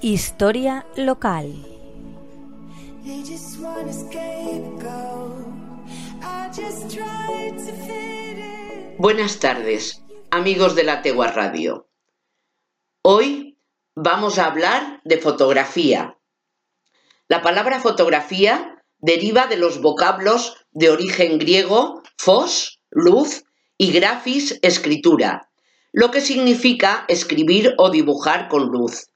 Historia local. Buenas tardes, amigos de la Tegua Radio. Hoy vamos a hablar de fotografía. La palabra fotografía deriva de los vocablos de origen griego fos, luz, y grafis, escritura, lo que significa escribir o dibujar con luz.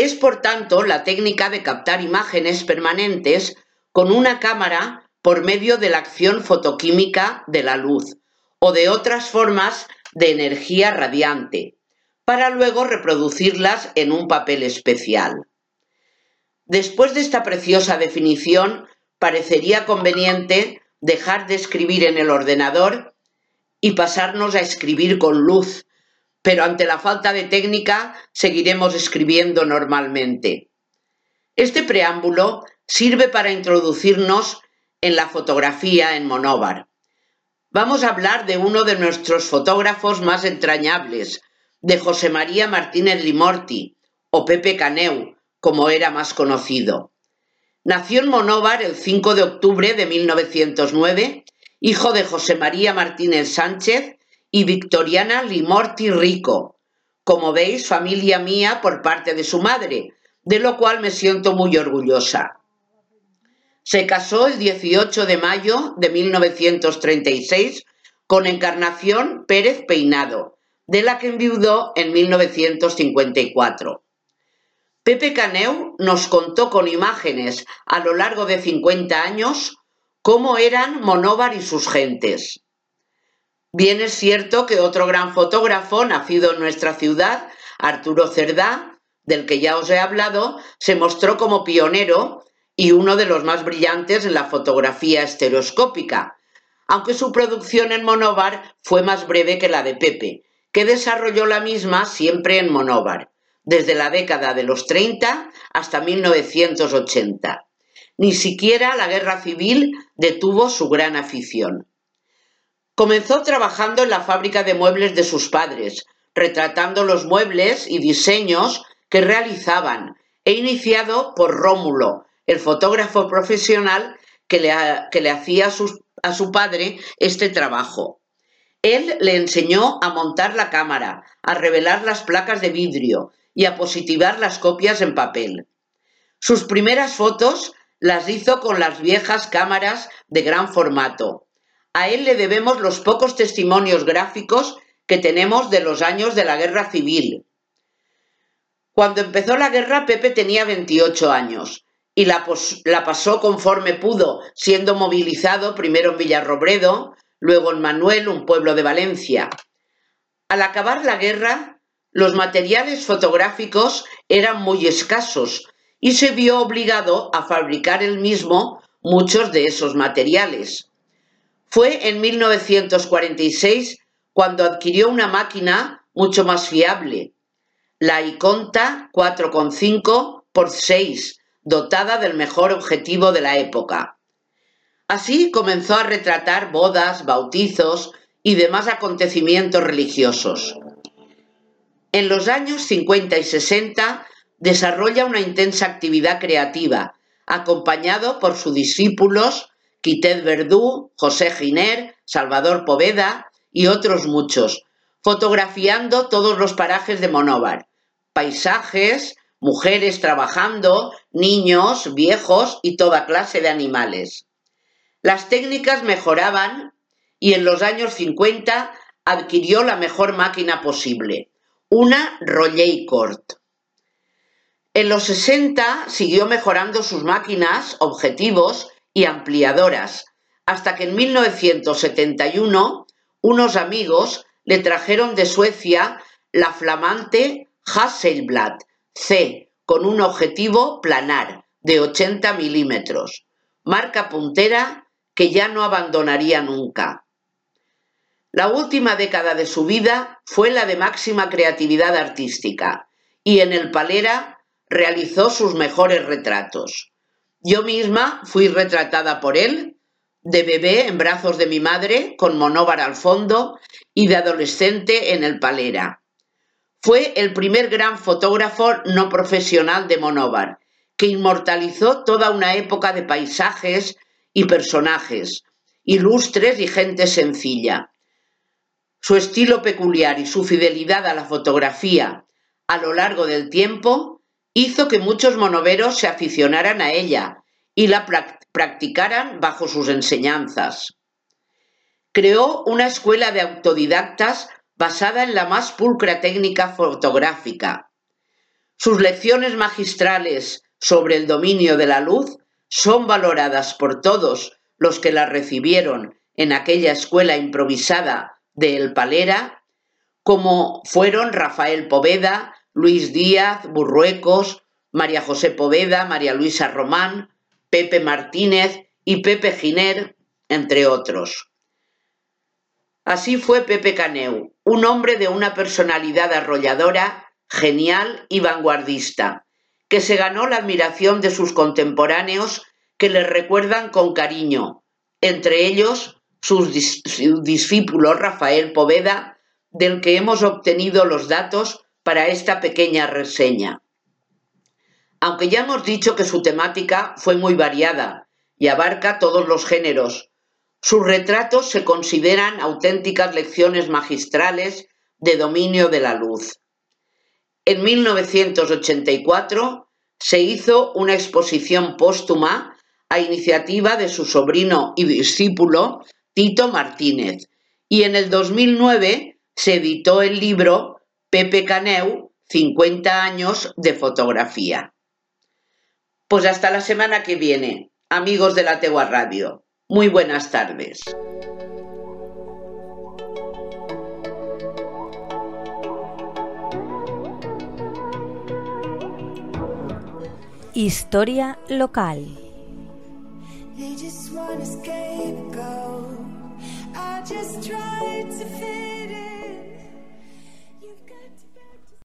Es, por tanto, la técnica de captar imágenes permanentes con una cámara por medio de la acción fotoquímica de la luz o de otras formas de energía radiante, para luego reproducirlas en un papel especial. Después de esta preciosa definición, parecería conveniente dejar de escribir en el ordenador y pasarnos a escribir con luz, pero ante la falta de técnica seguiremos escribiendo normalmente. Este preámbulo sirve para introducirnos en la fotografía en monóvar. Vamos a hablar de uno de nuestros fotógrafos más entrañables, de José María Martínez Limorti, o Pepe Caneu, como era más conocido. Nació en Monóvar el 5 de octubre de 1909, hijo de José María Martínez Sánchez y Victoriana Limorti Rico. Como veis, familia mía por parte de su madre, de lo cual me siento muy orgullosa. Se casó el 18 de mayo de 1936 con Encarnación Pérez Peinado, de la que enviudó en 1954. Pepe Caneu nos contó con imágenes a lo largo de 50 años cómo eran Monóvar y sus gentes. Bien es cierto que otro gran fotógrafo nacido en nuestra ciudad, Arturo Cerdá, del que ya os he hablado, se mostró como pionero y uno de los más brillantes en la fotografía estereoscópica, aunque su producción en monóvar fue más breve que la de Pepe, que desarrolló la misma siempre en monóvar, desde la década de los 30 hasta 1980. Ni siquiera la guerra civil detuvo su gran afición. Comenzó trabajando en la fábrica de muebles de sus padres, retratando los muebles y diseños que realizaban, e iniciado por Rómulo, el fotógrafo profesional que le, hacía a su padre este trabajo. Él le enseñó a montar la cámara, a revelar las placas de vidrio y a positivar las copias en papel. Sus primeras fotos las hizo con las viejas cámaras de gran formato, a él le debemos los pocos testimonios gráficos que tenemos de los años de la guerra civil. Cuando empezó la guerra, Pepe tenía 28 años y la, la pasó conforme pudo, siendo movilizado primero en Villarrobredo, luego en Manuel, un pueblo de Valencia. Al acabar la guerra, los materiales fotográficos eran muy escasos y se vio obligado a fabricar él mismo muchos de esos materiales. Fue en 1946 cuando adquirió una máquina mucho más fiable, la Iconta 4,5 x 6, dotada del mejor objetivo de la época. Así comenzó a retratar bodas, bautizos y demás acontecimientos religiosos. En los años 50 y 60 desarrolla una intensa actividad creativa, acompañado por sus discípulos Quitet Verdú, José Giner, Salvador Poveda y otros muchos, fotografiando todos los parajes de Monóvar, paisajes, mujeres trabajando, niños, viejos y toda clase de animales. Las técnicas mejoraban y en los años 50 adquirió la mejor máquina posible, una Rolleicord. En los 60 siguió mejorando sus máquinas, objetivos y ampliadoras, hasta que en 1971 unos amigos le trajeron de Suecia la flamante Hasselblad C con un objetivo planar de 80 milímetros, marca puntera que ya no abandonaría nunca. La última década de su vida fue la de máxima creatividad artística y en el Palera realizó sus mejores retratos. Yo misma fui retratada por él, de bebé en brazos de mi madre, con monóvar al fondo, y de adolescente en el palera. Fue el primer gran fotógrafo no profesional de Monóvar, que inmortalizó toda una época de paisajes y personajes, ilustres y gente sencilla. Su estilo peculiar y su fidelidad a la fotografía a lo largo del tiempo hizo que muchos monoveros se aficionaran a ella y la practicaran bajo sus enseñanzas. Creó una escuela de autodidactas basada en la más pulcra técnica fotográfica. Sus lecciones magistrales sobre el dominio de la luz son valoradas por todos los que la recibieron en aquella escuela improvisada de El Palera, como fueron Rafael Poveda, Luis Díaz, Burruecos, María José Poveda, María Luisa Román, Pepe Martínez y Pepe Giner, entre otros. Así fue Pepe Caneu, un hombre de una personalidad arrolladora, genial y vanguardista, que se ganó la admiración de sus contemporáneos que le recuerdan con cariño, entre ellos su discípulo Rafael Poveda, del que hemos obtenido los datos para esta pequeña reseña. Aunque ya hemos dicho que su temática fue muy variada y abarca todos los géneros, sus retratos se consideran auténticas lecciones magistrales de dominio de la luz. En 1984 se hizo una exposición póstuma a iniciativa de su sobrino y discípulo Tito Martínez y en el 2009 se editó el libro Pepe Caneu, 50 años de fotografía. Pues hasta la semana que viene, amigos de la Tegua Radio. Muy buenas tardes. Historia local. I just tried to